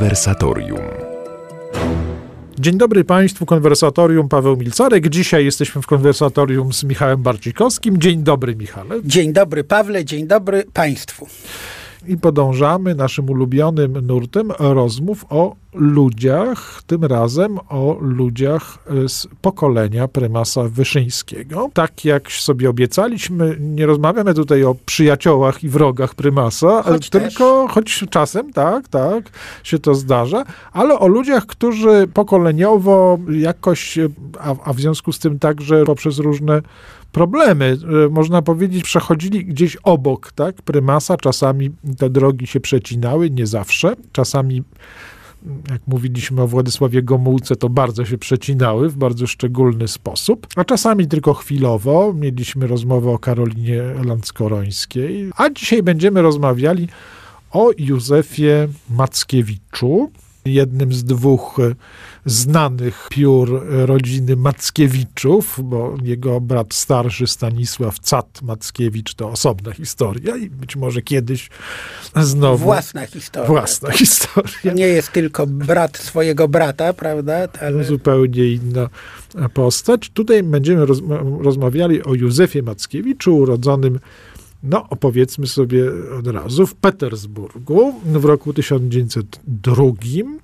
Konwersatorium. Dzień dobry Państwu, konwersatorium Paweł Milcarek. Dzisiaj jesteśmy w konwersatorium z Michałem Barcikowskim. Dzień dobry, Michale. Dzień dobry, Pawle, dzień dobry Państwu. I podążamy naszym ulubionym nurtem rozmów o ludziach, tym razem o ludziach z pokolenia prymasa Wyszyńskiego. Tak jak sobie obiecaliśmy, nie rozmawiamy tutaj o przyjaciołach i wrogach prymasa, Choć tylko, choć czasem, tak, tak, się to zdarza, ale o ludziach, którzy pokoleniowo jakoś, a, a w związku z tym także poprzez różne problemy, e, można powiedzieć, przechodzili gdzieś obok, tak, prymasa, czasami te drogi się przecinały, nie zawsze, czasami jak mówiliśmy o Władysławie Gomułce, to bardzo się przecinały w bardzo szczególny sposób, a czasami tylko chwilowo. Mieliśmy rozmowę o Karolinie Landskorońskiej, a dzisiaj będziemy rozmawiali o Józefie Mackiewiczu, jednym z dwóch znanych piór rodziny Mackiewiczów, bo jego brat starszy Stanisław Cat Mackiewicz to osobna historia i być może kiedyś znowu... Własna historia. Własna historia. To nie jest tylko brat swojego brata, prawda? Ale... Zupełnie inna postać. Tutaj będziemy roz rozmawiali o Józefie Mackiewiczu, urodzonym no, opowiedzmy sobie od razu, w Petersburgu w roku 1902,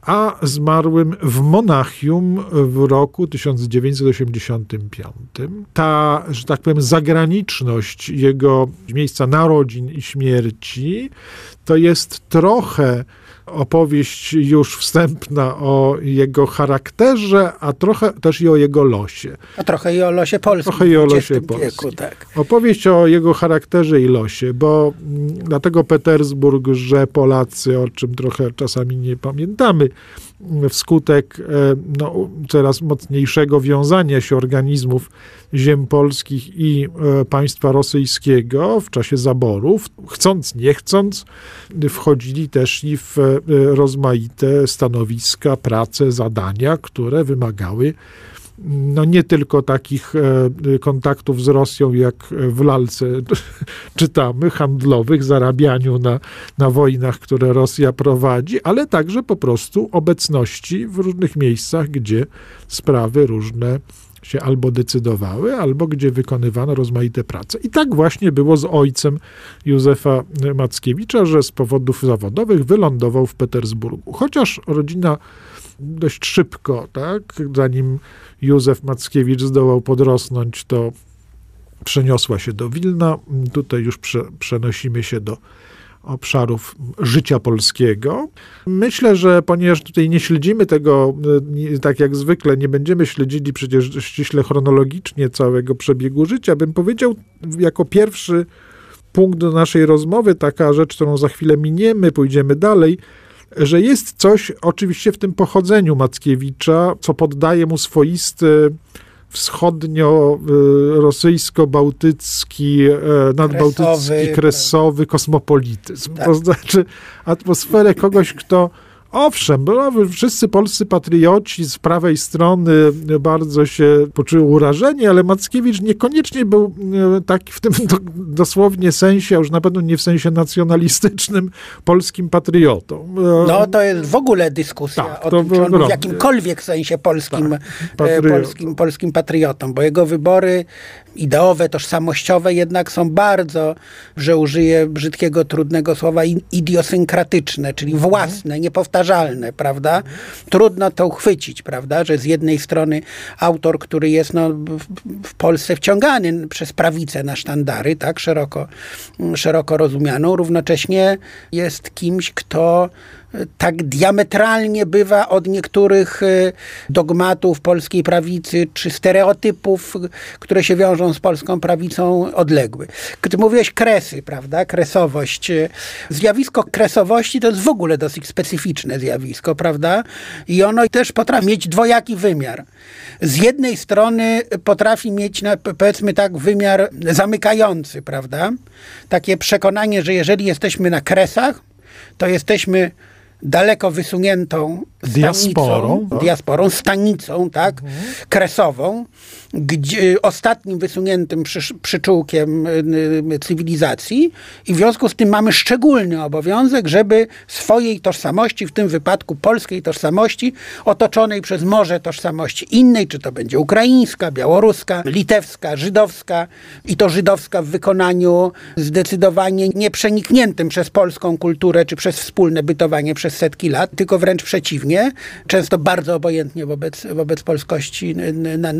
a zmarłym w Monachium w roku 1985. Ta, że tak powiem, zagraniczność jego miejsca narodzin i śmierci to jest trochę opowieść już wstępna o jego charakterze, a trochę też i o jego losie. A trochę i o losie polskim. Trochę i o losie polskim. Wieku, tak. Opowieść o jego charakterze i losie, bo dlatego Petersburg, że Polacy, o czym trochę czasami nie pamiętamy, wskutek no, coraz mocniejszego wiązania się organizmów ziem polskich i e, państwa rosyjskiego w czasie zaborów, chcąc, nie chcąc, wchodzili też i w e, rozmaite stanowiska, prace, zadania, które wymagały no nie tylko takich e, kontaktów z Rosją, jak w lalce czytamy, handlowych, zarabianiu na, na wojnach, które Rosja prowadzi, ale także po prostu obecności w różnych miejscach, gdzie sprawy różne się albo decydowały, albo gdzie wykonywano rozmaite prace. I tak właśnie było z ojcem Józefa Mackiewicza, że z powodów zawodowych wylądował w Petersburgu. Chociaż rodzina dość szybko, tak, zanim Józef Mackiewicz zdołał podrosnąć, to przeniosła się do Wilna. Tutaj już prze, przenosimy się do obszarów życia polskiego. Myślę, że ponieważ tutaj nie śledzimy tego tak jak zwykle, nie będziemy śledzili przecież ściśle chronologicznie całego przebiegu życia, bym powiedział jako pierwszy punkt do naszej rozmowy, taka rzecz, którą za chwilę miniemy, pójdziemy dalej, że jest coś oczywiście w tym pochodzeniu Mackiewicza, co poddaje mu swoisty wschodnio-rosyjsko-bałtycki, nadbałtycki, kresowy, kresowy kosmopolityzm. Tak. To znaczy atmosferę kogoś, kto Owszem, bo wszyscy polscy patrioci z prawej strony bardzo się poczuły urażeni, ale Mackiewicz niekoniecznie był e, taki w tym dosłownie sensie, a już na pewno nie w sensie nacjonalistycznym, polskim patriotą. E, no to jest w ogóle dyskusja tak, o tym, czy on w jakimkolwiek sensie polskim, tak, e, polskim, polskim patriotą, bo jego wybory ideowe, tożsamościowe jednak są bardzo, że użyję brzydkiego, trudnego słowa, idiosynkratyczne, czyli mhm. własne, niepowtarzalne, prawda? Trudno to uchwycić, prawda? Że z jednej strony autor, który jest no, w Polsce wciągany przez prawicę na sztandary, tak, szeroko, szeroko rozumianą, równocześnie jest kimś, kto tak diametralnie bywa od niektórych e, dogmatów polskiej prawicy czy stereotypów, które się wiążą z polską prawicą odległy. Ty mówiłeś kresy, prawda? Kresowość. Zjawisko kresowości to jest w ogóle dosyć specyficzne zjawisko, prawda? I ono też potrafi mieć dwojaki wymiar. Z jednej strony potrafi mieć, powiedzmy tak, wymiar zamykający, prawda? Takie przekonanie, że jeżeli jesteśmy na kresach, to jesteśmy daleko wysuniętą diasporą, stanicą, diasporą stanicą, tak, mhm. kresową, gdzie, ostatnim wysuniętym przy, przyczółkiem y, y, cywilizacji. I w związku z tym mamy szczególny obowiązek, żeby swojej tożsamości, w tym wypadku polskiej tożsamości, otoczonej przez morze tożsamości innej, czy to będzie ukraińska, białoruska, litewska, żydowska i to żydowska w wykonaniu zdecydowanie nieprzenikniętym przez polską kulturę, czy przez wspólne bytowanie przez setki lat, tylko wręcz przeciwnie, często bardzo obojętnie wobec, wobec polskości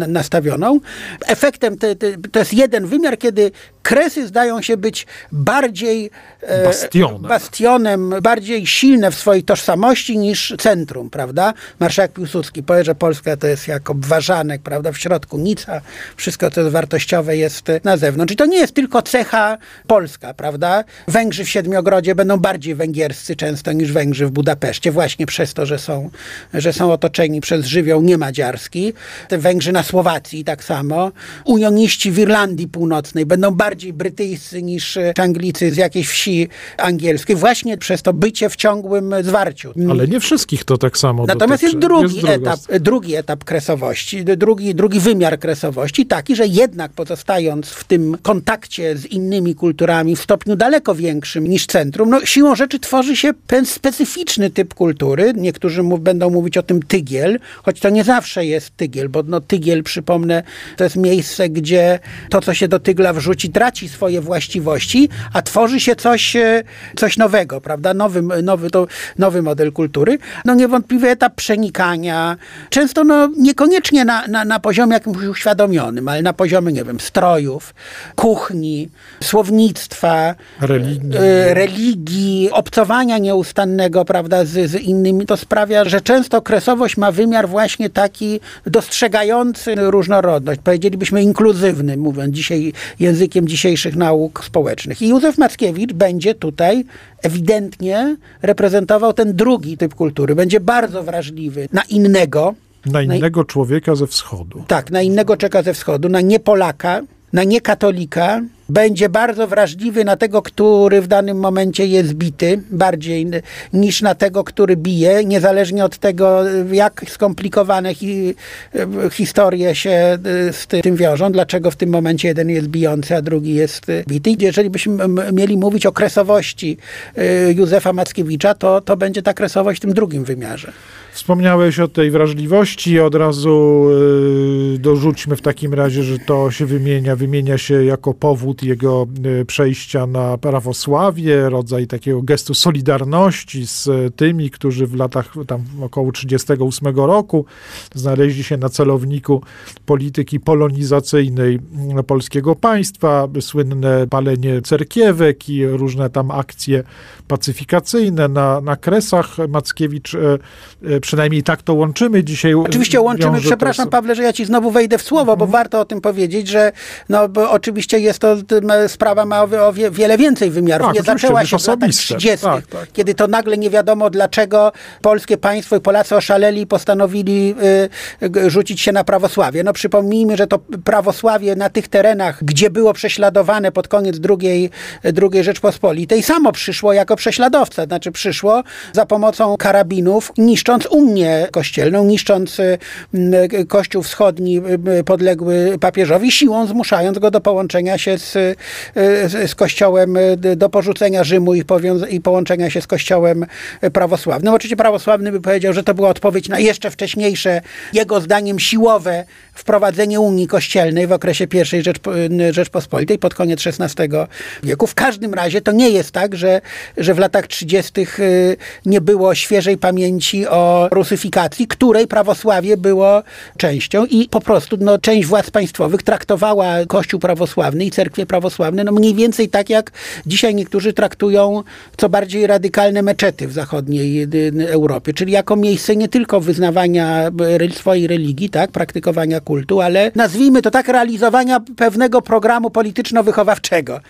nastawioną. Efektem te, te, to jest jeden wymiar, kiedy kresy zdają się być bardziej e, bastionem. bastionem, bardziej silne w swojej tożsamości niż centrum, prawda? Marszałek Piłsudski powie, że Polska to jest jak obwarzanek, prawda? W środku nic, a wszystko, co jest wartościowe jest na zewnątrz. I to nie jest tylko cecha polska, prawda? Węgrzy w Siedmiogrodzie będą bardziej węgierscy często niż Węgrzy w Budapeszcie, właśnie przez to, że są, że są otoczeni przez żywioł niemadziarski. Węgrzy na Słowacji tak samo. Unioniści w Irlandii Północnej będą bardziej brytyjscy niż Anglicy z jakiejś wsi angielskiej, właśnie przez to bycie w ciągłym zwarciu. Ale nie wszystkich to tak samo Natomiast dotyczy. jest drugi jest etap, drugi etap kresowości, drugi, drugi wymiar kresowości, taki, że jednak pozostając w tym kontakcie z innymi kulturami w stopniu daleko większym niż centrum, no siłą rzeczy tworzy się specyficzny typ kultury. Niektórzy mów, będą mówić o tym tygiel, choć to nie zawsze jest tygiel, bo no, tygiel, przypomnę, to jest miejsce, gdzie to, co się do tygla wrzuci, traci swoje właściwości, a tworzy się coś, e, coś nowego, prawda? Nowy, nowy, to, nowy model kultury. No niewątpliwie etap przenikania, często no, niekoniecznie na, na, na poziomie jakimś uświadomionym, ale na poziomie, nie wiem, strojów, kuchni, słownictwa, religii, e, religii obcowania nieustannego, prawda, z, z innymi. To sprawia, że często kresowość ma wymiar właśnie taki dostrzegający różnorodność, powiedzielibyśmy inkluzywny, mówiąc dzisiaj językiem dzisiejszych nauk społecznych. I Józef Mackiewicz będzie tutaj ewidentnie reprezentował ten drugi typ kultury. Będzie bardzo wrażliwy na innego. Na innego na, człowieka ze wschodu. Tak, na innego czeka ze wschodu, na nie Polaka, na niekatolika, będzie bardzo wrażliwy na tego, który w danym momencie jest bity, bardziej niż na tego, który bije, niezależnie od tego, jak skomplikowane hi, historie się e, z tym wiążą, dlaczego w tym momencie jeden jest bijący, a drugi jest bity. Jeżeli byśmy mieli mówić o kresowości e, Józefa Mackiewicza, to, to będzie ta kresowość w tym drugim wymiarze. Wspomniałeś o tej wrażliwości, od razu y, dorzućmy w takim razie, że to się wymienia, wymienia się jako powód jego y, przejścia na prawosławie, rodzaj takiego gestu solidarności z tymi, którzy w latach tam około 38 roku znaleźli się na celowniku polityki polonizacyjnej polskiego państwa, słynne palenie cerkiewek i różne tam akcje pacyfikacyjne na, na Kresach. Mackiewicz y, przynajmniej tak to łączymy dzisiaj. Oczywiście łączymy, przepraszam Pawle, że ja ci znowu wejdę w słowo, mhm. bo warto o tym powiedzieć, że no, oczywiście jest to, sprawa ma o, wiele więcej wymiarów. Tak, nie zaczęła się w latach 30., tak, tak. kiedy to nagle nie wiadomo dlaczego polskie państwo i Polacy oszaleli i postanowili y, rzucić się na prawosławie. No przypomnijmy, że to prawosławie na tych terenach, gdzie było prześladowane pod koniec II, II Rzeczpospolitej, samo przyszło jako prześladowca, znaczy przyszło za pomocą karabinów, niszcząc Unię Kościelną, niszcząc y, Kościół Wschodni podległy papieżowi, siłą zmuszając go do połączenia się z, z Kościołem, do porzucenia Rzymu i, i połączenia się z Kościołem prawosławnym. Oczywiście prawosławny by powiedział, że to była odpowiedź na jeszcze wcześniejsze, jego zdaniem siłowe wprowadzenie Unii Kościelnej w okresie I Rzeczpo Rzeczpospolitej pod koniec XVI wieku. W każdym razie to nie jest tak, że, że w latach 30. nie było świeżej pamięci o rusyfikacji, której prawosławie było częścią i po prostu no, część władz państwowych traktowała Kościół prawosławny i cerkwie prawosławne no, mniej więcej tak, jak dzisiaj niektórzy traktują co bardziej radykalne meczety w zachodniej y, y, Europie, czyli jako miejsce nie tylko wyznawania swojej religii, tak, praktykowania kultu, ale nazwijmy to tak, realizowania pewnego programu polityczno-wychowawczego,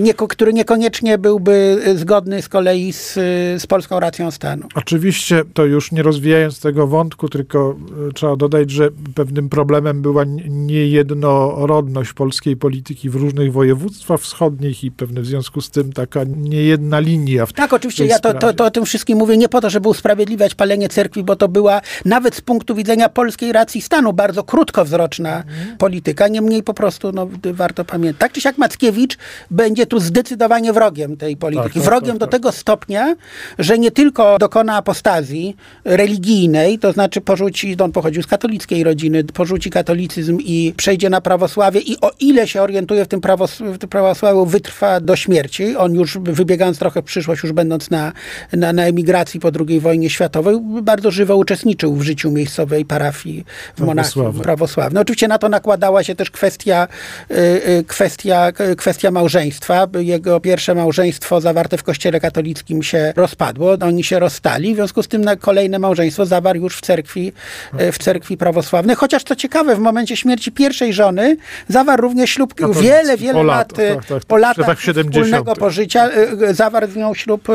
nie, który niekoniecznie byłby zgodny z kolei z, z polską racją stanu. Oczywiście to już nie rozwiązuje rozwijając tego wątku, tylko e, trzeba dodać, że pewnym problemem była niejednorodność polskiej polityki w różnych województwach wschodnich i pewnie w związku z tym taka niejedna linia. W tak, oczywiście, ja to, to, to, o tym wszystkim mówię nie po to, żeby usprawiedliwiać palenie cerkwi, bo to była nawet z punktu widzenia polskiej racji stanu bardzo krótkowzroczna mhm. polityka. Niemniej po prostu no, warto pamiętać. Tak czy siak Mackiewicz będzie tu zdecydowanie wrogiem tej polityki. Tak, tak, wrogiem tak, do tak. tego stopnia, że nie tylko dokona apostazji religijnej, to znaczy porzuci, on pochodził z katolickiej rodziny, porzuci katolicyzm i przejdzie na prawosławie i o ile się orientuje w tym, prawos w tym prawosławiu, wytrwa do śmierci. On już wybiegając trochę w przyszłość, już będąc na, na, na emigracji po II wojnie światowej, bardzo żywo uczestniczył w życiu miejscowej parafii w Monachium prawosławnej. Oczywiście na to nakładała się też kwestia, y, y, kwestia, kwestia małżeństwa. Jego pierwsze małżeństwo zawarte w kościele katolickim się rozpadło. Oni się rozstali, w związku z tym na kolejne małżeństwo zawarł już w cerkwi, y, w cerkwi prawosławnej. Chociaż co ciekawe, w momencie śmierci pierwszej żony zawarł również ślub wiele, wiele lat, tak, tak, po latach tak, wspólnego pożycia. Zawarł z nią ślub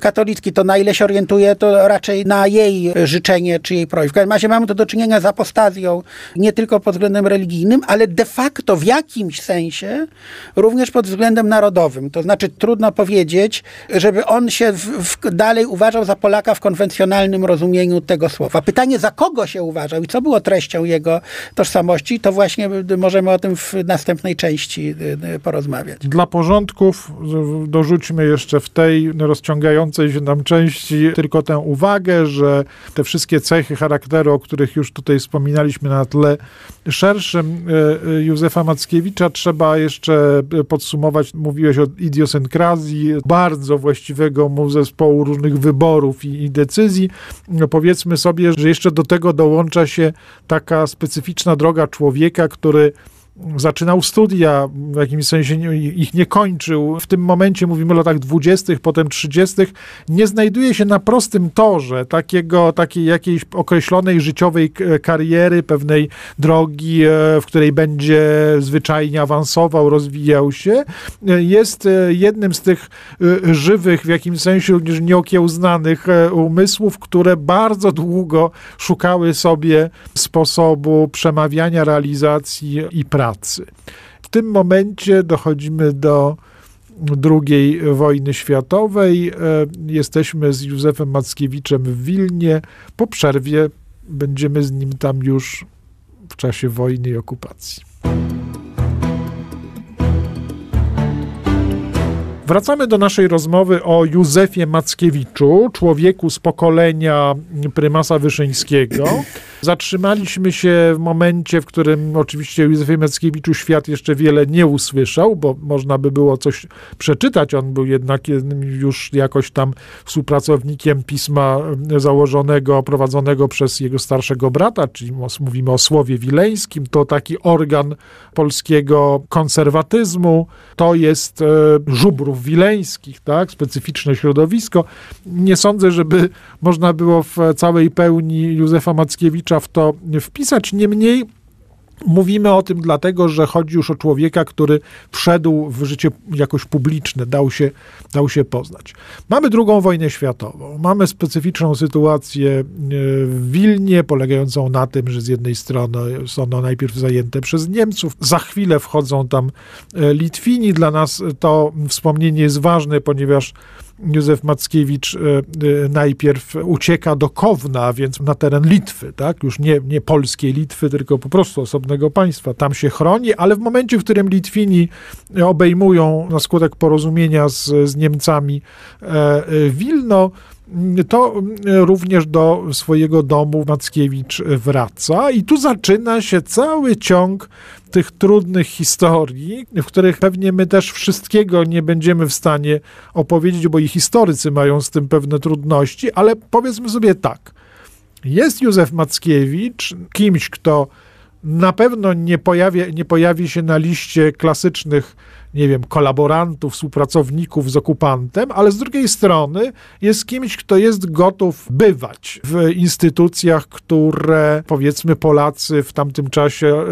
katolicki. To na ile się orientuje, to raczej na jej życzenie czy jej prośbę. W każdym razie mamy to do czynienia z apostazją, nie tylko pod względem religijnym, ale de facto w jakimś sensie również pod względem narodowym. To znaczy trudno powiedzieć, żeby on się w, w, dalej uważał za Polaka w konwencjonalnym rozumieniu tego słowa. Pytanie, za kogo się uważał i co było treścią jego tożsamości, to właśnie możemy o tym w następnej części y, y, porozmawiać. Dla porządków dorzućmy jeszcze w tej rozciągającej się nam części tylko tę uwagę, że te wszystkie cechy charakteru, o których już tutaj wspominaliśmy na tle szerszym Józefa Mackiewicza trzeba jeszcze podsumować. Mówiłeś o idiosynkrazji, bardzo właściwego mu zespołu różnych wyborów i, i decyzji. No powiedzmy sobie, że jeszcze do tego dołącza się taka specyficzna droga człowieka, który zaczynał studia, w jakimś sensie ich nie kończył. W tym momencie, mówimy o latach dwudziestych, potem trzydziestych, nie znajduje się na prostym torze takiego, takiej jakiejś określonej życiowej kariery, pewnej drogi, e, w której będzie zwyczajnie awansował, rozwijał się. E, jest e, jednym z tych żywych, w jakimś sensie również nieokiełznanych umysłów, które bardzo długo szukały sobie sposobu przemawiania, realizacji i pracy pracy. W tym momencie dochodzimy do II wojny światowej. E, jesteśmy z Józefem Mackiewiczem w Wilnie. Po przerwie będziemy z nim tam już w czasie wojny i okupacji. Wracamy do naszej rozmowy o Józefie Mackiewiczu, człowieku z pokolenia prymasa Wyszyńskiego. Zatrzymaliśmy się w momencie, w którym oczywiście Józefie Mackiewiczu świat jeszcze wiele nie usłyszał, bo można by było coś przeczytać. On był jednak już jakoś tam współpracownikiem pisma założonego, prowadzonego przez jego starszego brata, czyli mówimy o Słowie Wileńskim. To taki organ polskiego konserwatyzmu. To jest e, żubrów wileńskich, tak? specyficzne środowisko. Nie sądzę, żeby można było w całej pełni Józefa Mackiewicza w to wpisać. Niemniej Mówimy o tym dlatego, że chodzi już o człowieka, który wszedł w życie jakoś publiczne, dał się, dał się poznać. Mamy drugą wojnę światową. Mamy specyficzną sytuację e, w Wilnie, polegającą na tym, że z jednej strony są one najpierw zajęte przez Niemców, za chwilę wchodzą tam e, Litwini. Dla nas to wspomnienie jest ważne, ponieważ Józef Mackiewicz e, e, najpierw ucieka do Kowna, więc na teren Litwy, tak? już nie, nie polskiej Litwy, tylko po prostu osobnego państwa. Tam się chroni, ale w momencie, w którym Litwini obejmują na skutek porozumienia z, z Niemcami e, Wilno, to również do swojego domu Mackiewicz wraca i tu zaczyna się cały ciąg tych trudnych historii, w których pewnie my też wszystkiego nie będziemy w stanie opowiedzieć, bo i historycy mają z tym pewne trudności, ale powiedzmy sobie tak. Jest Józef Mackiewicz kimś, kto na pewno nie, pojawia, nie pojawi się na liście klasycznych nie wiem, kolaborantów, współpracowników z okupantem, ale z drugiej strony jest kimś, kto jest gotów bywać w instytucjach, które powiedzmy Polacy w tamtym czasie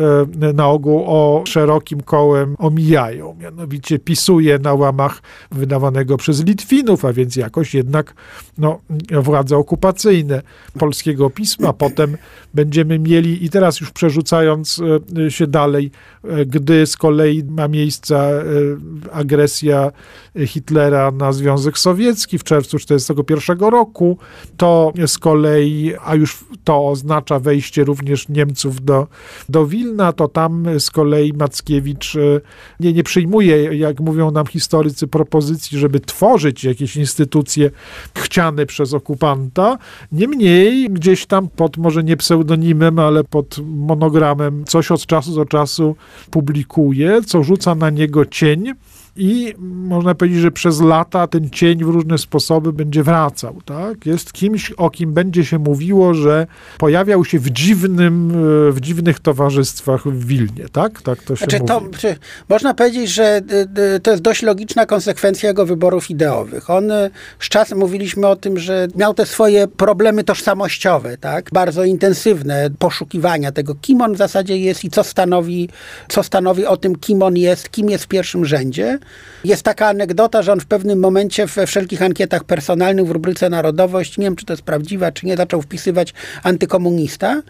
e, na ogół o szerokim kołem omijają. Mianowicie pisuje na łamach wydawanego przez Litwinów, a więc jakoś jednak no, władze okupacyjne polskiego pisma. Potem będziemy mieli, i teraz już przerzucając e, się dalej, e, gdy z kolei ma miejsce agresja Hitlera na Związek Sowiecki w czerwcu 1941 roku, to z kolei, a już to oznacza wejście również Niemców do, do Wilna, to tam z kolei Mackiewicz e, nie, nie przyjmuje, jak mówią nam historycy, propozycji, żeby tworzyć jakieś instytucje chciane przez okupanta. Niemniej gdzieś tam pod może nie pseudonimem, ale pod monogramem coś od czasu do czasu publikuje, co rzuca na niego cień i można powiedzieć, że przez lata ten cień w różne sposoby będzie wracał. Tak? Jest kimś, o kim będzie się mówiło, że pojawiał się w, dziwnym, w dziwnych towarzystwach w Wilnie. Tak, tak to się znaczy, to, Można powiedzieć, że y, y, to jest dość logiczna konsekwencja jego wyborów ideowych. On y, z czasem mówiliśmy o tym, że miał te swoje problemy tożsamościowe, tak? bardzo intensywne poszukiwania tego, kim on w zasadzie jest i co stanowi, co stanowi o tym, kim on jest, kim jest w pierwszym rzędzie. Jest taka anegdota, że on w pewnym momencie we wszelkich ankietach personalnych w rubryce Narodowość, nie wiem czy to jest prawdziwa, czy nie, zaczął wpisywać antykomunista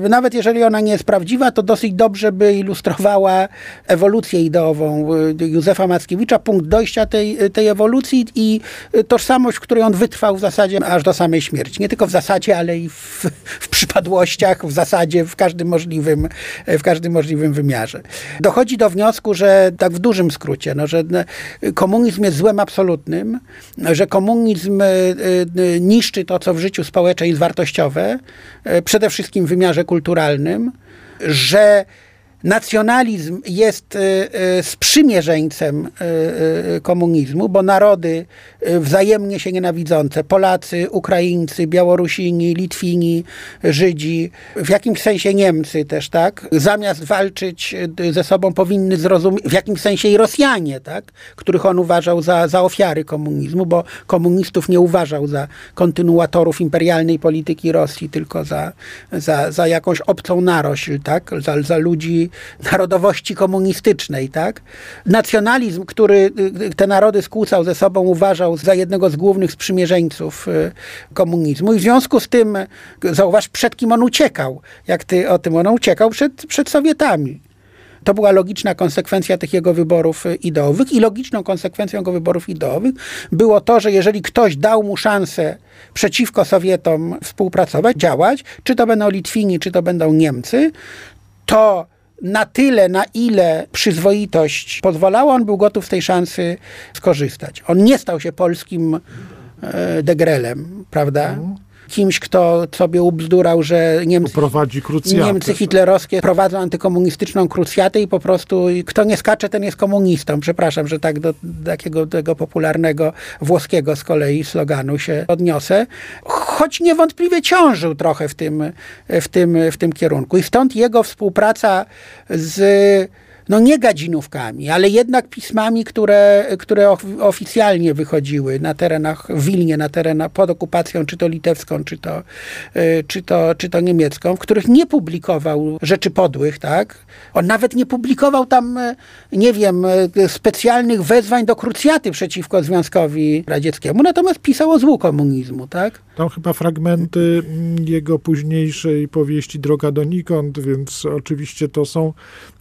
nawet jeżeli ona nie jest prawdziwa, to dosyć dobrze by ilustrowała ewolucję ideową y, Józefa Mackiewicza, punkt dojścia tej, tej ewolucji i tożsamość, w której on wytrwał w zasadzie aż do samej śmierci. Nie tylko w zasadzie, ale i w, w przypadłościach, w zasadzie w każdym możliwym, w każdym możliwym wymiarze. Dochodzi do wniosku, że tak w dużym skrócie, no, że komunizm jest złem absolutnym, że komunizm y, y, niszczy to, co w życiu społeczeństw wartościowe, przede wszystkim w wymiarze kulturalnym, że nacjonalizm jest y, y, sprzymierzeńcem y, komunizmu, bo narody wzajemnie się nienawidzące, Polacy, Ukraińcy, Białorusini, Litwini, Żydzi, w jakimś sensie Niemcy też, tak, zamiast walczyć ze sobą powinny zrozumieć, w jakimś sensie i Rosjanie, tak, których on uważał za, za ofiary komunizmu, bo komunistów nie uważał za kontynuatorów imperialnej polityki Rosji, tylko za, za, za jakąś obcą narośl, tak, za, za ludzi narodowości komunistycznej, tak? Nacjonalizm, który y, te narody skłócał ze sobą, uważał za jednego z głównych sprzymierzeńców y, komunizmu i w związku z tym, zauważ, przed kim on uciekał, jak ty o tym, on uciekał przed, przed Sowietami. To była logiczna konsekwencja tych jego wyborów y, ideowych i logiczną konsekwencją jego wyborów ideowych było to, że jeżeli ktoś dał mu szansę przeciwko Sowietom współpracować, działać, czy to będą Litwini, czy to będą Niemcy, to na tyle, na ile przyzwoitość pozwalała, on był gotów z tej szansy skorzystać. On nie stał się polskim e, degrelem, prawda? Kimś, kto sobie ubzdurał, że Niemcy, Niemcy hitlerowskie prowadzą antykomunistyczną krucjatę i po prostu kto nie skacze, ten jest komunistą. Przepraszam, że tak do takiego tego popularnego włoskiego z kolei sloganu się odniosę. Choć niewątpliwie ciążył trochę w tym, w tym, w tym kierunku. I stąd jego współpraca z no nie gadzinówkami, ale jednak pismami, które, które oficjalnie wychodziły na terenach w Wilnie, na terenach pod okupacją, czy to litewską, czy to, y, czy to, czy to niemiecką, w których nie publikował rzeczy podłych, tak? On nawet nie publikował tam, y, nie wiem, y, specjalnych wezwań do krucjaty przeciwko Związkowi Radzieckiemu, natomiast pisał o złu komunizmu, tak? Tam chyba fragmenty jego późniejszej powieści Droga donikąd, więc oczywiście to są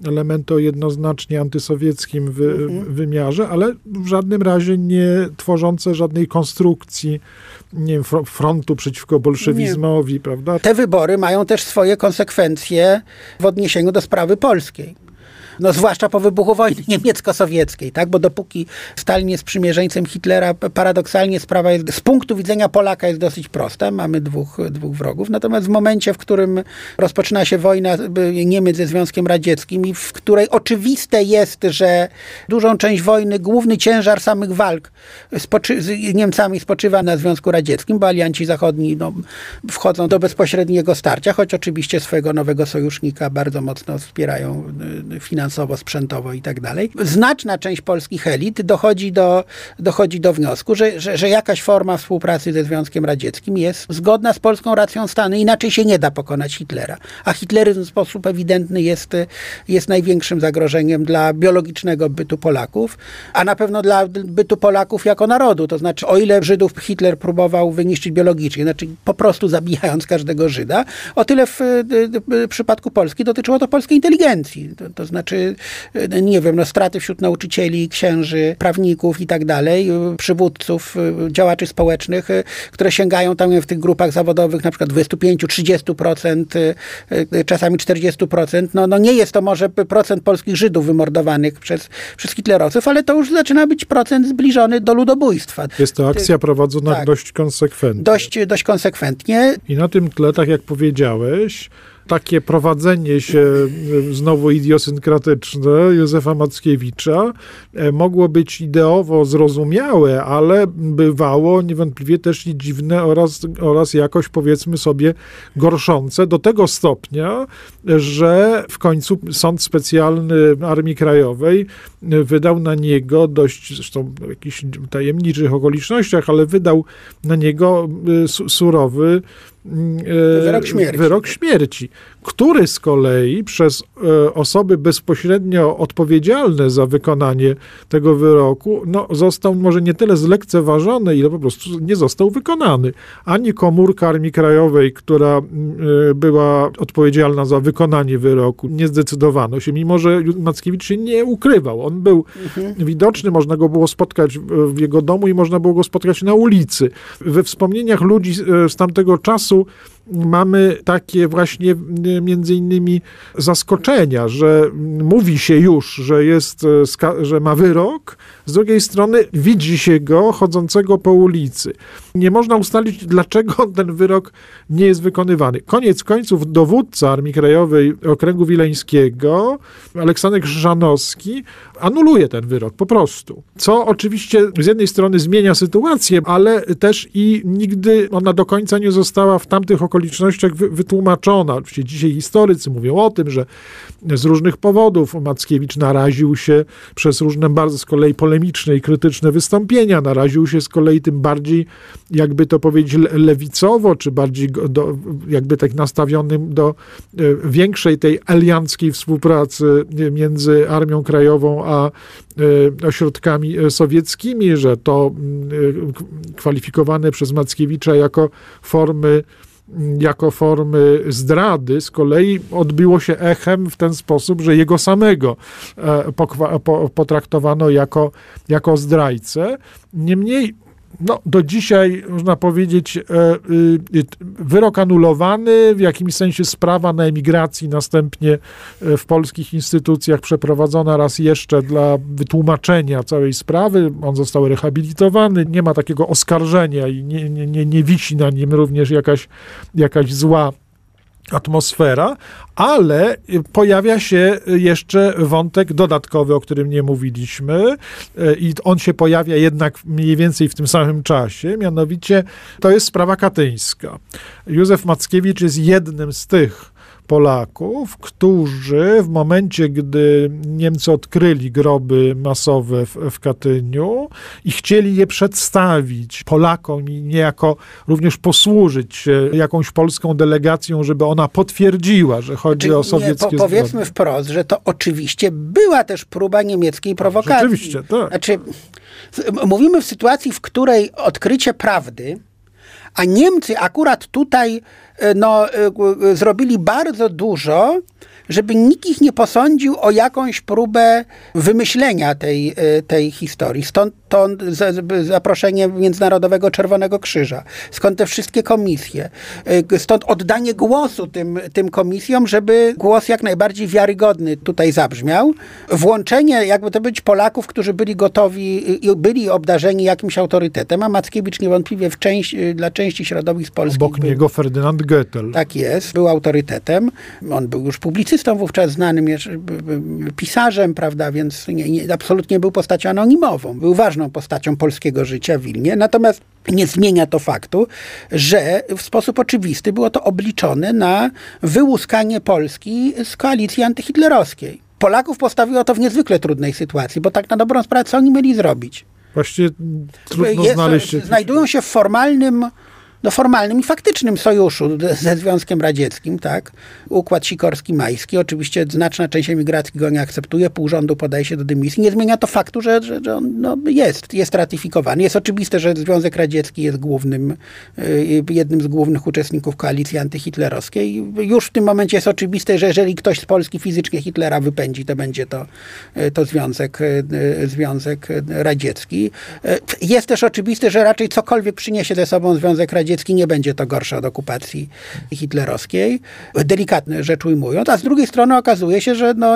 elementy o jednoznacznie antysowieckim wy, mhm. wymiarze, ale w żadnym razie nie tworzące żadnej konstrukcji nie wiem, frontu przeciwko bolszewizmowi, nie. prawda? Te wybory mają też swoje konsekwencje w odniesieniu do sprawy polskiej. No zwłaszcza po wybuchu wojny niemiecko-sowieckiej, tak? Bo dopóki Stalin jest sprzymierzeńcem Hitlera, paradoksalnie sprawa jest, z punktu widzenia Polaka jest dosyć prosta. Mamy dwóch, dwóch wrogów. Natomiast w momencie, w którym rozpoczyna się wojna Niemiec ze Związkiem Radzieckim i w której oczywiste jest, że dużą część wojny, główny ciężar samych walk spoczy z Niemcami spoczywa na Związku Radzieckim, bo alianci zachodni no, wchodzą do bezpośredniego starcia, choć oczywiście swojego nowego sojusznika bardzo mocno wspierają y, finansowo, sprzętowo i tak dalej. Znaczna część polskich elit dochodzi do, dochodzi do wniosku, że, że, że jakaś forma współpracy ze Związkiem Radzieckim jest zgodna z polską racją stanu. Inaczej się nie da pokonać Hitlera. A hitleryzm w sposób ewidentny jest, jest największym zagrożeniem dla biologicznego bytu Polaków, a na pewno dla bytu Polaków jako narodu. To znaczy, o ile Żydów Hitler próbował wyniszczyć biologicznie, znaczy po prostu zabijając każdego Żyda, o tyle w, w przypadku Polski dotyczyło to polskiej inteligencji. To, to znaczy, nie wiem, no, straty wśród nauczycieli, księży, prawników i tak dalej, przywódców, działaczy społecznych, które sięgają tam w tych grupach zawodowych na przykład 25-30%, czasami 40%. No, no nie jest to może procent polskich Żydów wymordowanych przez, przez hitlerowców, ale to już zaczyna być procent zbliżony do ludobójstwa. Jest to akcja prowadzona tak, dość konsekwentnie. Dość, dość konsekwentnie. I na tym tle, tak jak powiedziałeś, takie prowadzenie się e, znowu idiosynkratyczne Józefa Mackiewicza e, mogło być ideowo zrozumiałe, ale bywało niewątpliwie też i dziwne oraz, oraz jakoś powiedzmy sobie gorszące do tego stopnia, że w końcu Sąd Specjalny Armii Krajowej wydał na niego dość, zresztą w jakichś tajemniczych okolicznościach, ale wydał na niego e, surowy wyrok śmierci. wyrok śmierci, który z kolei przez e, osoby bezpośrednio odpowiedzialne za wykonanie tego wyroku, no, został może nie tyle zlekceważony, ile po prostu nie został wykonany. Ani komórka Armii Krajowej, która e, była odpowiedzialna za wykonanie wyroku, nie zdecydowano się, mimo że Mackiewicz się nie ukrywał. On był mhm. widoczny, można go było spotkać w jego domu i można było go spotkać na ulicy. We wspomnieniach ludzi e, z tamtego czasu czasu mamy takie właśnie między innymi zaskoczenia, że mówi się już, że jest, e, że ma wyrok, z drugiej strony widzi się go chodzącego po ulicy. Nie można ustalić, dlaczego ten wyrok nie jest wykonywany. Koniec końców dowódca Armii Krajowej Okręgu Wileńskiego, Aleksander Krzyżanowski, anuluje ten wyrok po prostu. Co oczywiście z jednej strony zmienia sytuację, ale też i nigdy ona do końca nie została w tamtych okolicznościach wytłumaczona. Oczywiście dzisiaj historycy mówią o tym, że z różnych powodów Mackiewicz naraził się przez różne bardzo z kolei polemiczne i krytyczne wystąpienia, naraził się z kolei tym bardziej, jakby to powiedzieć, lewicowo, czy bardziej do, jakby tak nastawionym do e, większej tej alianckiej współpracy między Armią Krajową a e, ośrodkami sowieckimi, że to e, kwalifikowane przez Mackiewicza jako formy jako formy zdrady, z kolei odbiło się echem w ten sposób, że jego samego e, potraktowano jako, jako zdrajcę. Niemniej no, do dzisiaj, można powiedzieć, e, y, wyrok anulowany, w jakimś sensie sprawa na emigracji następnie e, w polskich instytucjach przeprowadzona raz jeszcze dla wytłumaczenia całej sprawy. On został rehabilitowany, nie ma takiego oskarżenia i nie, nie, nie, nie wisi na nim również jakaś, jakaś zła atmosfera, ale pojawia się jeszcze wątek dodatkowy, o którym nie mówiliśmy i on się pojawia jednak mniej więcej w tym samym czasie, mianowicie to jest sprawa katyńska. Józef Mackiewicz jest jednym z tych Polaków, którzy w momencie, gdy Niemcy odkryli groby masowe w, w Katyniu i chcieli je przedstawić Polakom i niejako również posłużyć się jakąś polską delegacją, żeby ona potwierdziła, że chodzi znaczy, o sowieckie nie, po, Powiedzmy zbrodnie. wprost, że to oczywiście była też próba niemieckiej prowokacji. Rzeczywiście, tak. Znaczy, mówimy w sytuacji, w której odkrycie prawdy a Niemcy akurat tutaj e, no, e, zrobili bardzo dużo, żeby nikt ich nie posądził o jakąś próbę wymyślenia tej, e, tej historii. Stąd stąd zaproszenie Międzynarodowego Czerwonego Krzyża, skąd te wszystkie komisje, y, stąd oddanie głosu tym, tym komisjom, żeby głos jak najbardziej wiarygodny tutaj zabrzmiał. Włączenie, jakby to być Polaków, którzy byli gotowi i byli obdarzeni jakimś autorytetem, a Mackiewicz niewątpliwie w część, y, dla części środowisk polskich Obok był, niego Ferdynand Goethel. Tak jest, był autorytetem. On był już publicystą wówczas znanym, pisarzem, prawda, więc nie, nie, absolutnie był postacią anonimową. Był ważną postacią polskiego życia w Wilnie. Natomiast nie zmienia to faktu, że w sposób oczywisty było to obliczone na wyłuskanie Polski z koalicji antyhitlerowskiej. Polaków postawiło to w niezwykle trudnej sytuacji, bo tak na dobrą sprawę, co oni mieli zrobić? Właściwie trudno Jest, znaleźć... Znajdują się w formalnym no, formalnym i faktycznym sojuszu ze Związkiem Radzieckim, tak? Układ Sikorski-Majski. Oczywiście znaczna część emigracji go nie akceptuje, pół rządu podaje się do dymisji. Nie zmienia to faktu, że, że, że on no, jest, jest ratyfikowany. Jest oczywiste, że Związek Radziecki jest głównym, y, jednym z głównych uczestników koalicji antyhitlerowskiej. Już w tym momencie jest oczywiste, że jeżeli ktoś z Polski fizycznie Hitlera wypędzi, to będzie to, y, to Związek, y, Związek Radziecki. Jest też oczywiste, że raczej cokolwiek przyniesie ze sobą Związek Radziecki, radziecki nie będzie to gorsze od okupacji hitlerowskiej, delikatnie rzecz ujmując, a z drugiej strony okazuje się, że no,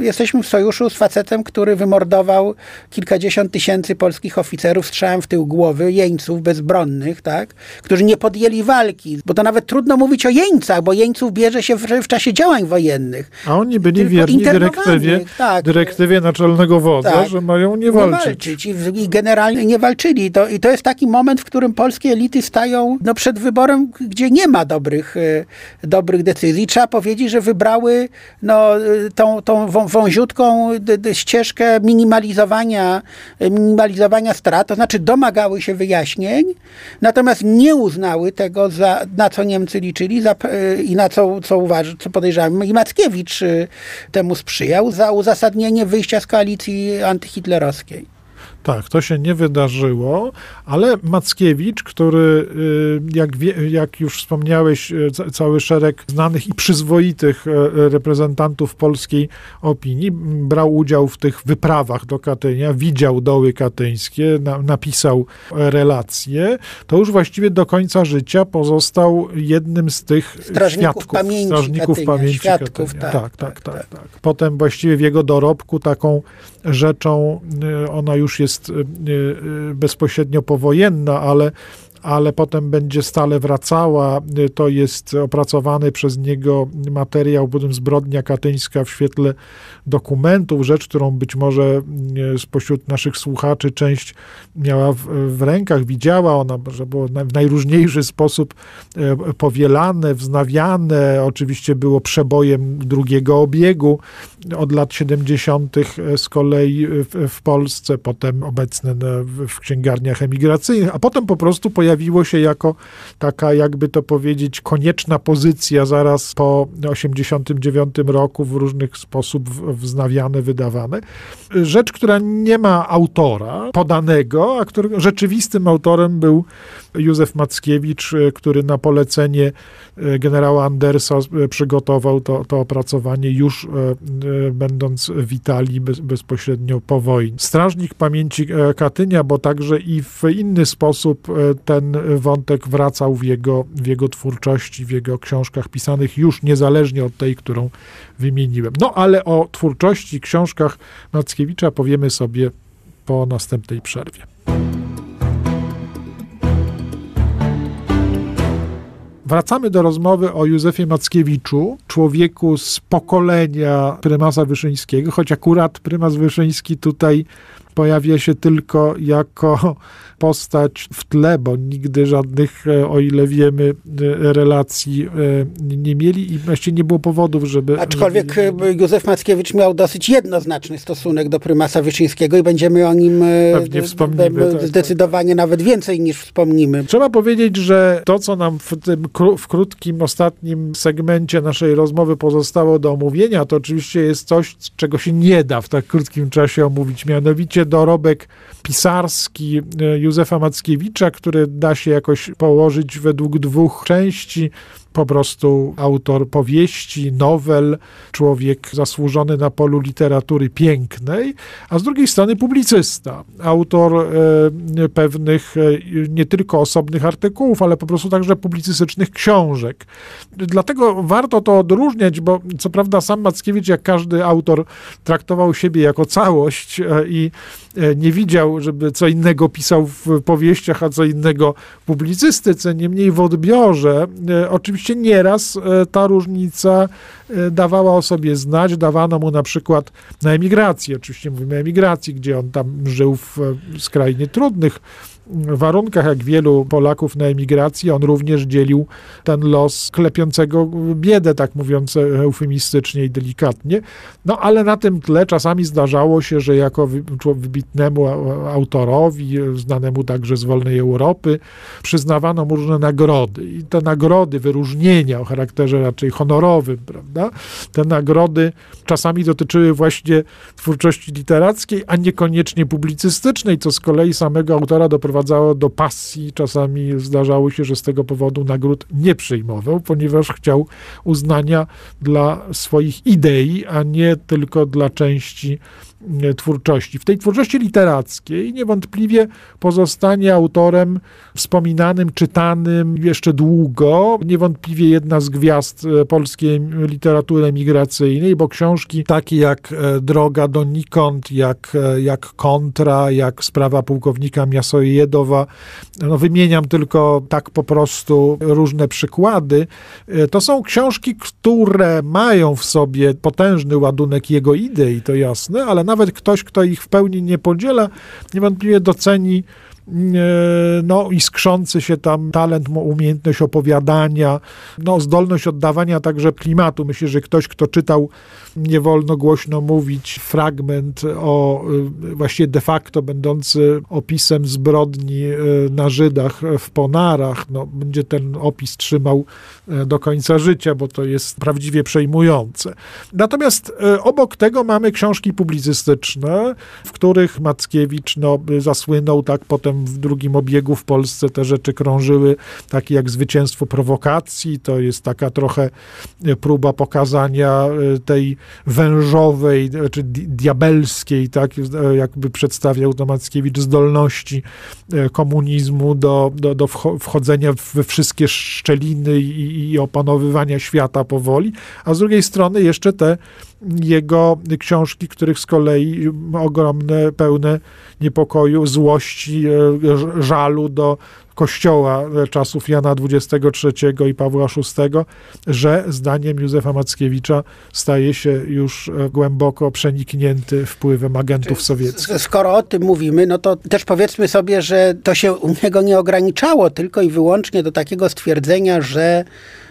jesteśmy w sojuszu z facetem, który wymordował kilkadziesiąt tysięcy polskich oficerów strzałem w tył głowy, jeńców bezbronnych, tak, którzy nie podjęli walki, bo to nawet trudno mówić o jeńcach, bo jeńców bierze się w, w czasie działań wojennych. A oni byli wierni dyrektywie, tak, dyrektywie naczelnego wodza, tak, że mają nie walczyć. Nie walczyć. I, generalnie nie walczyli. I to, I to jest taki moment, w którym polskie elity stają no, przed wyborem, gdzie nie ma dobrych, e, dobrych decyzji. Trzeba powiedzieć, że wybrały no, e, tą, tą wąziutką ścieżkę minimalizowania, e, minimalizowania strat, to znaczy domagały się wyjaśnień, natomiast nie uznały tego, za, na co Niemcy liczyli za, i na co, co, uważ, co podejrzewam i Mackiewicz temu sprzyjał, za uzasadnienie wyjścia z koalicji antyhitlerowskiej. Tak, to się nie wydarzyło, ale Mackiewicz, który, y, jak, jak już wspomniałeś, y, cały szereg znanych i przyzwoitych y, reprezentantów polskiej opinii, brał udział w tych wyprawach do Katynia, widział doły katyńskie, na, napisał relacje, to już właściwie do końca życia pozostał jednym z tych strażników świadków, pamięci strażników Katynia, pamięci świadków, tak tak, tak, tak, tak, tak. Potem właściwie w jego dorobku taką rzeczą, ona już jest jest y, y, bezpośrednio powojenna, ale ale potem będzie stale wracała. To jest opracowany przez niego materiał, potem zbrodnia katyńska w świetle dokumentów, rzecz, którą być może e, spośród naszych słuchaczy część miała w, w rękach, widziała ona, że było w najróżniejszy sposób e, powielane, wznawiane. Oczywiście było przebojem drugiego obiegu od lat 70. E, z kolei w, w Polsce, potem obecne w księgarniach emigracyjnych, a potem po prostu pojawiło pojawiło się jako taka, jakby to powiedzieć, konieczna pozycja zaraz po 89 roku w różnych sposób wznawiane, wydawane. Rzecz, która nie ma autora podanego, a który rzeczywistym autorem był Józef Mackiewicz, który na polecenie e, generała Andersa e, przygotował to, to opracowanie już e, będąc w Italii bez, bezpośrednio po wojnie. Strażnik pamięci Katynia, bo także i w inny sposób ten wątek wracał w jego, w jego twórczości, w jego książkach pisanych, już niezależnie od tej, którą wymieniłem. No ale o twórczości, książkach Mackiewicza powiemy sobie po następnej przerwie. Wracamy do rozmowy o Józefie Mackiewiczu, człowieku z pokolenia prymasa Wyszyńskiego, choć akurat prymas Wyszyński tutaj pojawia się tylko jako postać w tle, bo nigdy żadnych, e, o ile wiemy, e, relacji e, nie mieli i właściwie nie było powodów, żeby... Aczkolwiek żeby... Józef Mackiewicz miał dosyć jednoznaczny stosunek do prymasa Wyszyńskiego i będziemy o nim Pewnie wspomnimy, tak, tak, zdecydowanie tak. nawet więcej niż wspomnimy. Trzeba powiedzieć, że to, co nam w tym w krótkim, ostatnim segmencie naszej rozmowy pozostało do omówienia, to oczywiście jest coś, czego się nie da w tak krótkim czasie omówić, mianowicie dorobek pisarski Józefa Mackiewicza, który da się jakoś położyć według dwóch części. Po prostu autor powieści, nowel, człowiek zasłużony na polu literatury pięknej, a z drugiej strony publicysta, autor e, pewnych e, nie tylko osobnych artykułów, ale po prostu także publicystycznych książek. Dlatego warto to odróżniać, bo co prawda sam Mackiewicz, jak każdy autor, traktował siebie jako całość e, i nie widział, żeby co innego pisał w powieściach, a co innego publicystyce. Niemniej w odbiorze oczywiście nieraz ta różnica dawała o sobie znać. Dawano mu na przykład na emigracji, oczywiście mówimy o emigracji, gdzie on tam żył w skrajnie trudnych warunkach, jak wielu Polaków na emigracji, on również dzielił ten los klepiącego biedę, tak mówiąc eufemistycznie i delikatnie. No ale na tym tle czasami zdarzało się, że jako wybitnemu autorowi, znanemu także z wolnej Europy, przyznawano mu różne nagrody. I te nagrody, wyróżnienia o charakterze raczej honorowym, prawda? Te nagrody czasami dotyczyły właśnie twórczości literackiej, a niekoniecznie publicystycznej, co z kolei samego autora doprowadzało do pasji. Czasami zdarzało się, że z tego powodu nagród nie przyjmował, ponieważ chciał uznania dla swoich idei, a nie tylko dla części twórczości. W tej twórczości literackiej niewątpliwie pozostanie autorem wspominanym, czytanym jeszcze długo. Niewątpliwie jedna z gwiazd e, polskiej literatury emigracyjnej, bo książki takie jak e, Droga donikąd, jak, jak Kontra, jak Sprawa pułkownika Miasojedowa, no wymieniam tylko tak po prostu różne przykłady, to są książki, które mają w sobie potężny ładunek jego idei, to jasne, ale nawet ktoś, kto ich w pełni nie podziela, niewątpliwie doceni no, iskrzący się tam talent, umiejętność opowiadania, no, zdolność oddawania także klimatu. Myślę, że ktoś, kto czytał nie wolno głośno mówić fragment o e, właściwie de facto będący opisem zbrodni e, na Żydach w Ponarach, no, będzie ten opis trzymał do końca życia, bo to jest prawdziwie przejmujące. Natomiast obok tego mamy książki publicystyczne, w których Mackiewicz no, zasłynął tak potem w drugim obiegu w Polsce te rzeczy krążyły, takie jak zwycięstwo prowokacji, to jest taka trochę e, próba pokazania e, tej wężowej, e, czy diabelskiej, tak, jakby przedstawiał to Mackiewicz, zdolności komunizmu do, do, do wchodzenia we wszystkie szczeliny i, i opanowywania świata powoli, a z drugiej strony jeszcze te jego książki, których z kolei ogromne, pełne niepokoju, złości, e, żalu do Kościoła czasów Jana XXIII i Pawła VI, że zdaniem Józefa Mackiewicza staje się już e, głęboko przeniknięty wpływem agentów sowieckich. Skoro o tym mówimy, no to też powiedzmy sobie, że to się u niego nie ograniczało tylko i wyłącznie do takiego stwierdzenia, że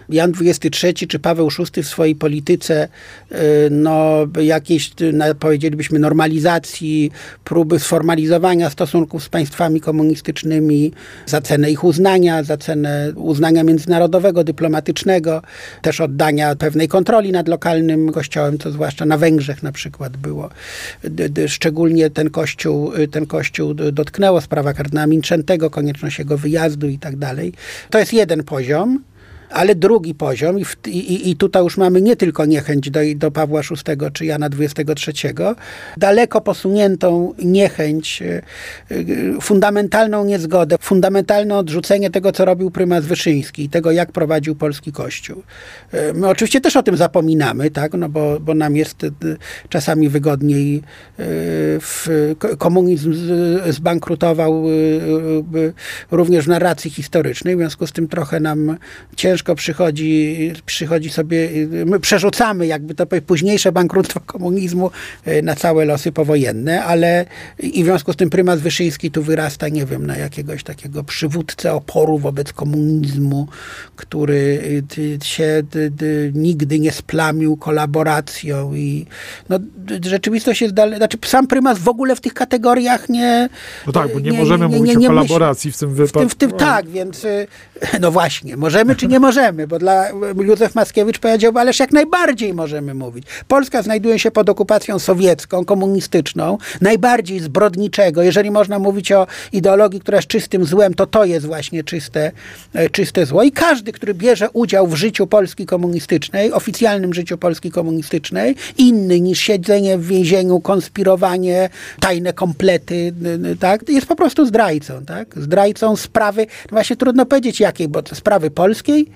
Jan XXIII czy Paweł VI w swojej polityce y, no, jakiejś, powiedzielibyśmy, normalizacji, próby sformalizowania stosunków z państwami komunistycznymi za cenę ich uznania, za cenę uznania międzynarodowego, dyplomatycznego, też oddania pewnej kontroli nad lokalnym kościołem, co zwłaszcza na Węgrzech na przykład było. Szczególnie ten kościół, y, ten kościół dotknęło sprawa kardynała Minczętego, konieczność jego wyjazdu i tak dalej. To jest jeden poziom ale drugi poziom, i, w, i, i tutaj już mamy nie tylko niechęć do, do Pawła VI czy Jana XXIII, daleko posuniętą niechęć, e, e, fundamentalną niezgodę, fundamentalne odrzucenie tego, co robił prymas Wyszyński i tego, jak prowadził polski kościół. E, my oczywiście też o tym zapominamy, tak? no bo, bo nam jest czasami wygodniej. Komunizm zbankrutował również w narracji historycznej, w związku z tym trochę nam ciężko ciężko przychodzi, przychodzi sobie, my przerzucamy jakby to późniejsze bankructwo komunizmu e, na całe losy powojenne, ale i w związku z tym prymas Wyszyński tu wyrasta, nie wiem, na jakiegoś takiego przywódcę oporu wobec komunizmu, który e, się nigdy nie splamił kolaboracją i no, rzeczywistość jest dalej, znaczy sam prymas w ogóle w tych kategoriach nie... No tak, bo nie, nie możemy nie, nie, mówić o kolaboracji w tym wypadku. W tym, w tym, tak, więc e, no właśnie, możemy czy nie możemy możemy, bo dla Józef Mackiewicz powiedział, ależ jak najbardziej możemy mówić. Polska znajduje się pod okupacją sowiecką, komunistyczną, najbardziej zbrodniczego. Jeżeli można mówić o ideologii, która jest czystym złem, to to jest właśnie czyste, e, czyste zło. I każdy, który bierze udział w życiu Polski komunistycznej, oficjalnym życiu Polski komunistycznej, inny niż siedzenie w więzieniu, konspirowanie, tajne komplety, tak, jest po prostu zdrajcą, tak? Zdrajcą sprawy, właśnie trudno powiedzieć jakiej, bo sprawy polskiej,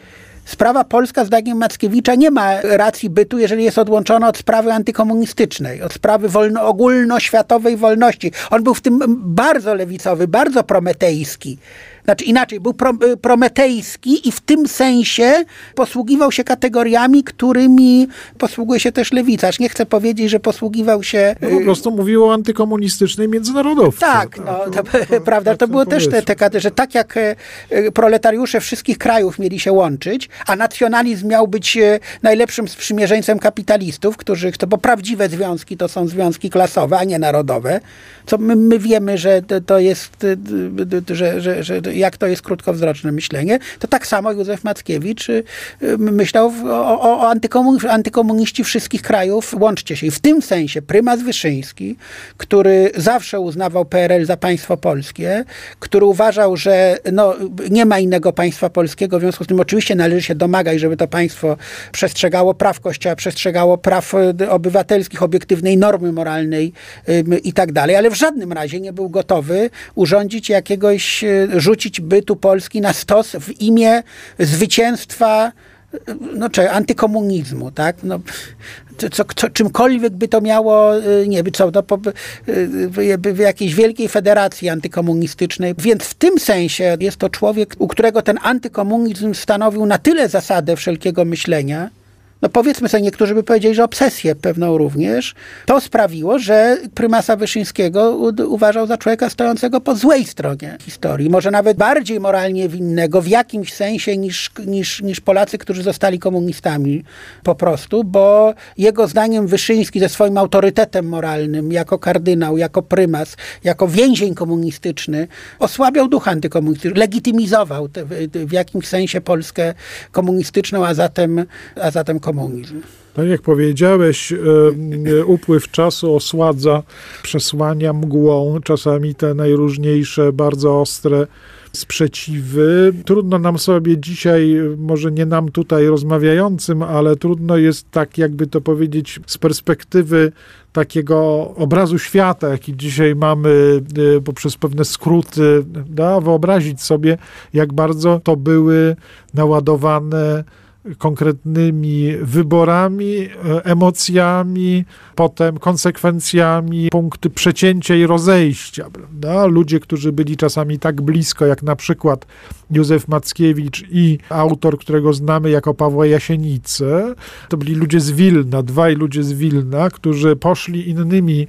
Sprawa polska, zdaniem Mackiewicza, nie ma racji bytu, jeżeli jest odłączona od sprawy antykomunistycznej, od sprawy wolno, ogólnoświatowej wolności. On był w tym bardzo lewicowy, bardzo prometejski. Znaczy inaczej, był pro, y, prometejski i w tym sensie posługiwał się kategoriami, którymi posługuje się też lewicarz. Nie chcę powiedzieć, że posługiwał się... No po y, prostu mówił o antykomunistycznej międzynarodowcy. Tak, no, to, to, prawda, to było też te, te, że tak jak y, proletariusze wszystkich krajów mieli się łączyć, a nacjonalizm miał być najlepszym sprzymierzeńcem kapitalistów, którzy, to, bo prawdziwe związki to są związki klasowe, a nie narodowe, co my, my wiemy, że to, to jest, że, że, że jak to jest krótkowzroczne myślenie, to tak samo Józef Mackiewicz y, y, myślał o, o antykomuniści wszystkich krajów, łączcie się. I w tym sensie prymas Wyszyński, który zawsze uznawał PRL za państwo polskie, który uważał, że no, nie ma innego państwa polskiego, w związku z tym oczywiście należy się domagać, żeby to państwo przestrzegało praw Kościoła, przestrzegało praw y, obywatelskich, obiektywnej normy moralnej i tak dalej, ale w żadnym razie nie był gotowy urządzić jakiegoś, rzucić bytu Polski na stos w imię zwycięstwa no, czy antykomunizmu, tak? No, co, co, czymkolwiek by to miało, y, nie wiem, co, no, po, y, w jakiejś wielkiej federacji antykomunistycznej. Więc w tym sensie jest to człowiek, u którego ten antykomunizm stanowił na tyle zasadę wszelkiego myślenia, no powiedzmy sobie, niektórzy by powiedzieli, że obsesję pewną również, to sprawiło, że prymasa Wyszyńskiego uważał za człowieka stojącego po złej stronie historii. Może nawet bardziej moralnie winnego w jakimś sensie niż, niż, niż Polacy, którzy zostali komunistami po prostu, bo jego zdaniem Wyszyński ze swoim autorytetem moralnym, jako kardynał, jako prymas, jako więzień komunistyczny, osłabiał duch antykomunistyczny, legitymizował te, w, w jakimś sensie Polskę komunistyczną, a zatem, a zatem komunistyczną komunizm. Tak jak powiedziałeś, upływ czasu osładza przesłania mgłą, czasami te najróżniejsze, bardzo ostre sprzeciwy. Trudno nam sobie dzisiaj, może nie nam tutaj rozmawiającym, ale trudno jest tak, jakby to powiedzieć, z perspektywy takiego obrazu świata, jaki dzisiaj mamy e, poprzez pewne skróty, da, wyobrazić sobie, jak bardzo to były naładowane konkretnymi wyborami, e, emocjami, potem konsekwencjami, punkty przecięcia i rozejścia. Prawda? Ludzie, którzy byli czasami tak blisko, jak na przykład Józef Mackiewicz i autor, którego znamy jako Pawła Jasienicę, to byli ludzie z Wilna, dwaj ludzie z Wilna, którzy poszli innymi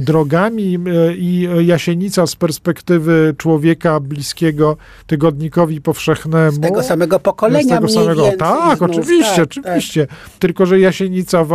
drogami e, i Jasienica z perspektywy człowieka bliskiego tygodnikowi powszechnemu. Z tego samego pokolenia. Z tego samego, tak, znów, oczywiście, tak, oczywiście. Tak. Tylko, że Jasienica w,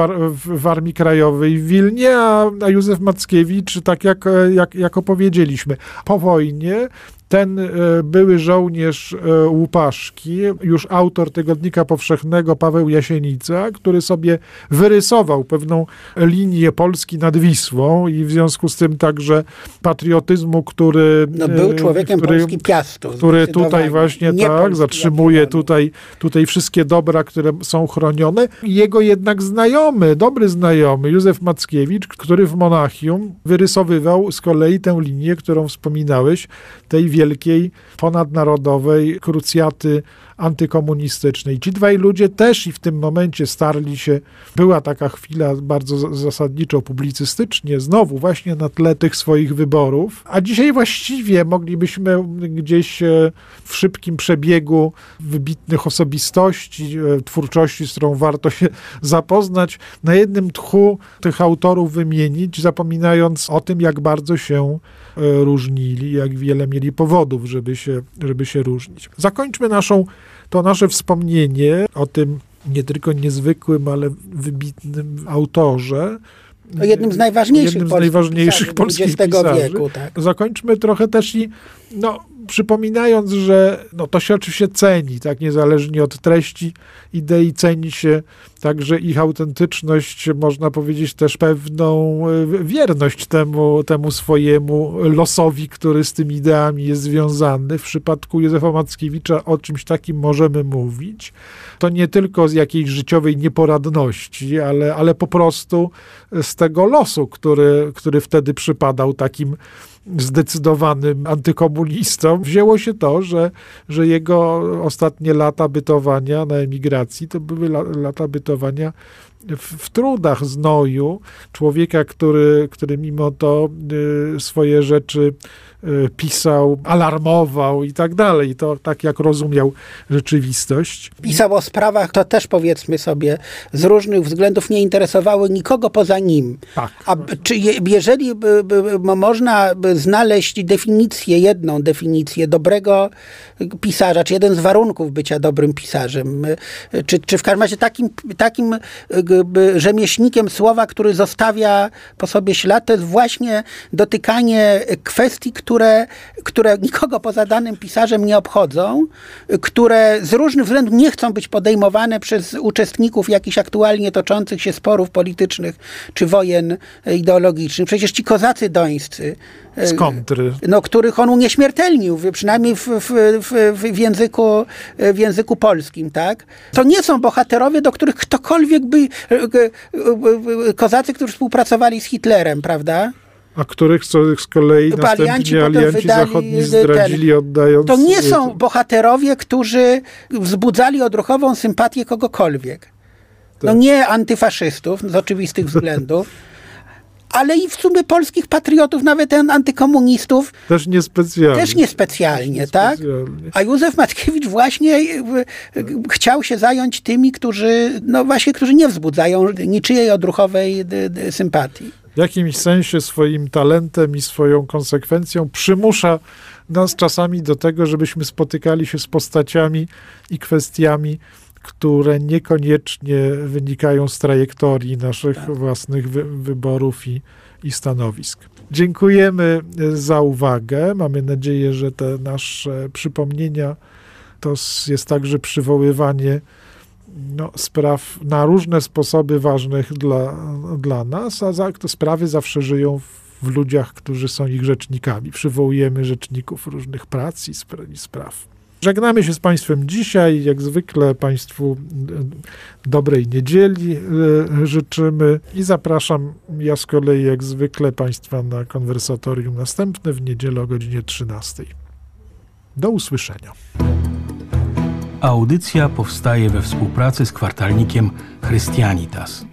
w, Armii Krajowej w Wilnie, a, a Józef Mackiewicz, tak jak, jak, jak opowiedzieliśmy, po wojnie ten e, były żołnierz e, Łupaszki, już autor Tygodnika Powszechnego Paweł Jasienica, który sobie wyrysował pewną linię Polski nad Wisłą i w związku z tym także patriotyzmu, który... No, był e, człowiekiem który, Polski Piastu. Który tutaj właśnie Nie tak zatrzymuje tutaj, tutaj wszystkie dobra, które są chronione. Jego jednak znajomy, dobry znajomy, Józef Mackiewicz, który w Monachium wyrysowywał z kolei tę linię, którą wspominałeś, tej wielkiej, ponadnarodowej krucjaty antykomunistycznej. Ci dwaj ludzie też i w tym momencie starli się, była taka chwila bardzo zasadniczo publicystycznie, znowu właśnie na tle tych swoich wyborów, a dzisiaj właściwie moglibyśmy gdzieś e, w szybkim przebiegu wybitnych osobistości, e, twórczości, z którą warto się zapoznać, na jednym tchu tych autorów wymienić, zapominając o tym, jak bardzo się e, różnili, jak wiele mieli powodów, żeby się, żeby się różnić. Zakończmy naszą to nasze wspomnienie o tym nie tylko niezwykłym, ale wybitnym autorze, o jednym z najważniejszych, jednym z najważniejszych polskich pisarzy, wieku. Tak. Zakończmy trochę też i no, przypominając, że no, to się oczywiście ceni, tak, niezależnie od treści idei ceni się także ich autentyczność, można powiedzieć też pewną e, wierność temu, temu swojemu losowi, który z tymi ideami jest związany. W przypadku Józefa Mackiewicza o czymś takim możemy mówić. To nie tylko z jakiejś życiowej nieporadności, ale, ale po prostu z tego losu, który, który wtedy przypadał takim zdecydowanym antykomunistą, wzięło się to, że, że jego ostatnie lata bytowania na emigracji to były lata bytowania w, w, trudach znoju. Człowieka, który, który mimo to y, swoje rzeczy pisał, alarmował i tak dalej. To tak jak rozumiał rzeczywistość. Pisał o sprawach, to też powiedzmy sobie, z różnych względów nie interesowały nikogo poza nim. Tak. A czy je, jeżeli by, by, można by znaleźć definicję, jedną definicję dobrego pisarza, czy jeden z warunków bycia dobrym pisarzem, czy, czy w każdym razie takim, takim rzemieślnikiem słowa, który zostawia po sobie ślad, to jest właśnie dotykanie kwestii, które, które nikogo poza danym pisarzem nie obchodzą, które z różnych względów nie chcą być podejmowane przez uczestników jakichś aktualnie toczących się sporów politycznych czy wojen ideologicznych. Przecież ci kozacy dońscy, z kontry. No, których on unieśmiertelnił, przynajmniej w, w, w, w, języku, w języku polskim, tak? To nie są bohaterowie, do których ktokolwiek by, kozacy, którzy współpracowali z Hitlerem, prawda? A których z kolei następnie alianci zachodni zdradzili, ten, oddając... To nie są bohaterowie, którzy wzbudzali odruchową sympatię kogokolwiek. No tak. nie antyfaszystów z oczywistych względów, ale i w sumie polskich patriotów, nawet antykomunistów. Też niespecjalnie. Też niespecjalnie, też tak? A Józef Matkiewicz właśnie e, chciał się zająć tymi, którzy, no właśnie, którzy nie wzbudzają niczyjej odruchowej sympatii w jakimś sensie swoim talentem i swoją konsekwencją przymusza nas czasami do tego, żebyśmy spotykali się z postaciami i kwestiami, które niekoniecznie wynikają z trajektorii naszych tak. własnych wy wyborów i, i stanowisk. Dziękujemy za uwagę. Mamy nadzieję, że te nasze przypomnienia to jest także przywoływanie no, spraw na różne sposoby ważnych dla, dla nas, a za, te sprawy zawsze żyją w ludziach, którzy są ich rzecznikami. Przywołujemy rzeczników różnych prac i spraw. Żegnamy się z Państwem dzisiaj. Jak zwykle Państwu e, dobrej niedzieli e, życzymy i zapraszam ja z kolei jak zwykle Państwa na konwersatorium następne w niedzielę o godzinie 13. Do usłyszenia. Audycja powstaje we współpracy z kwartalnikiem Christianitas.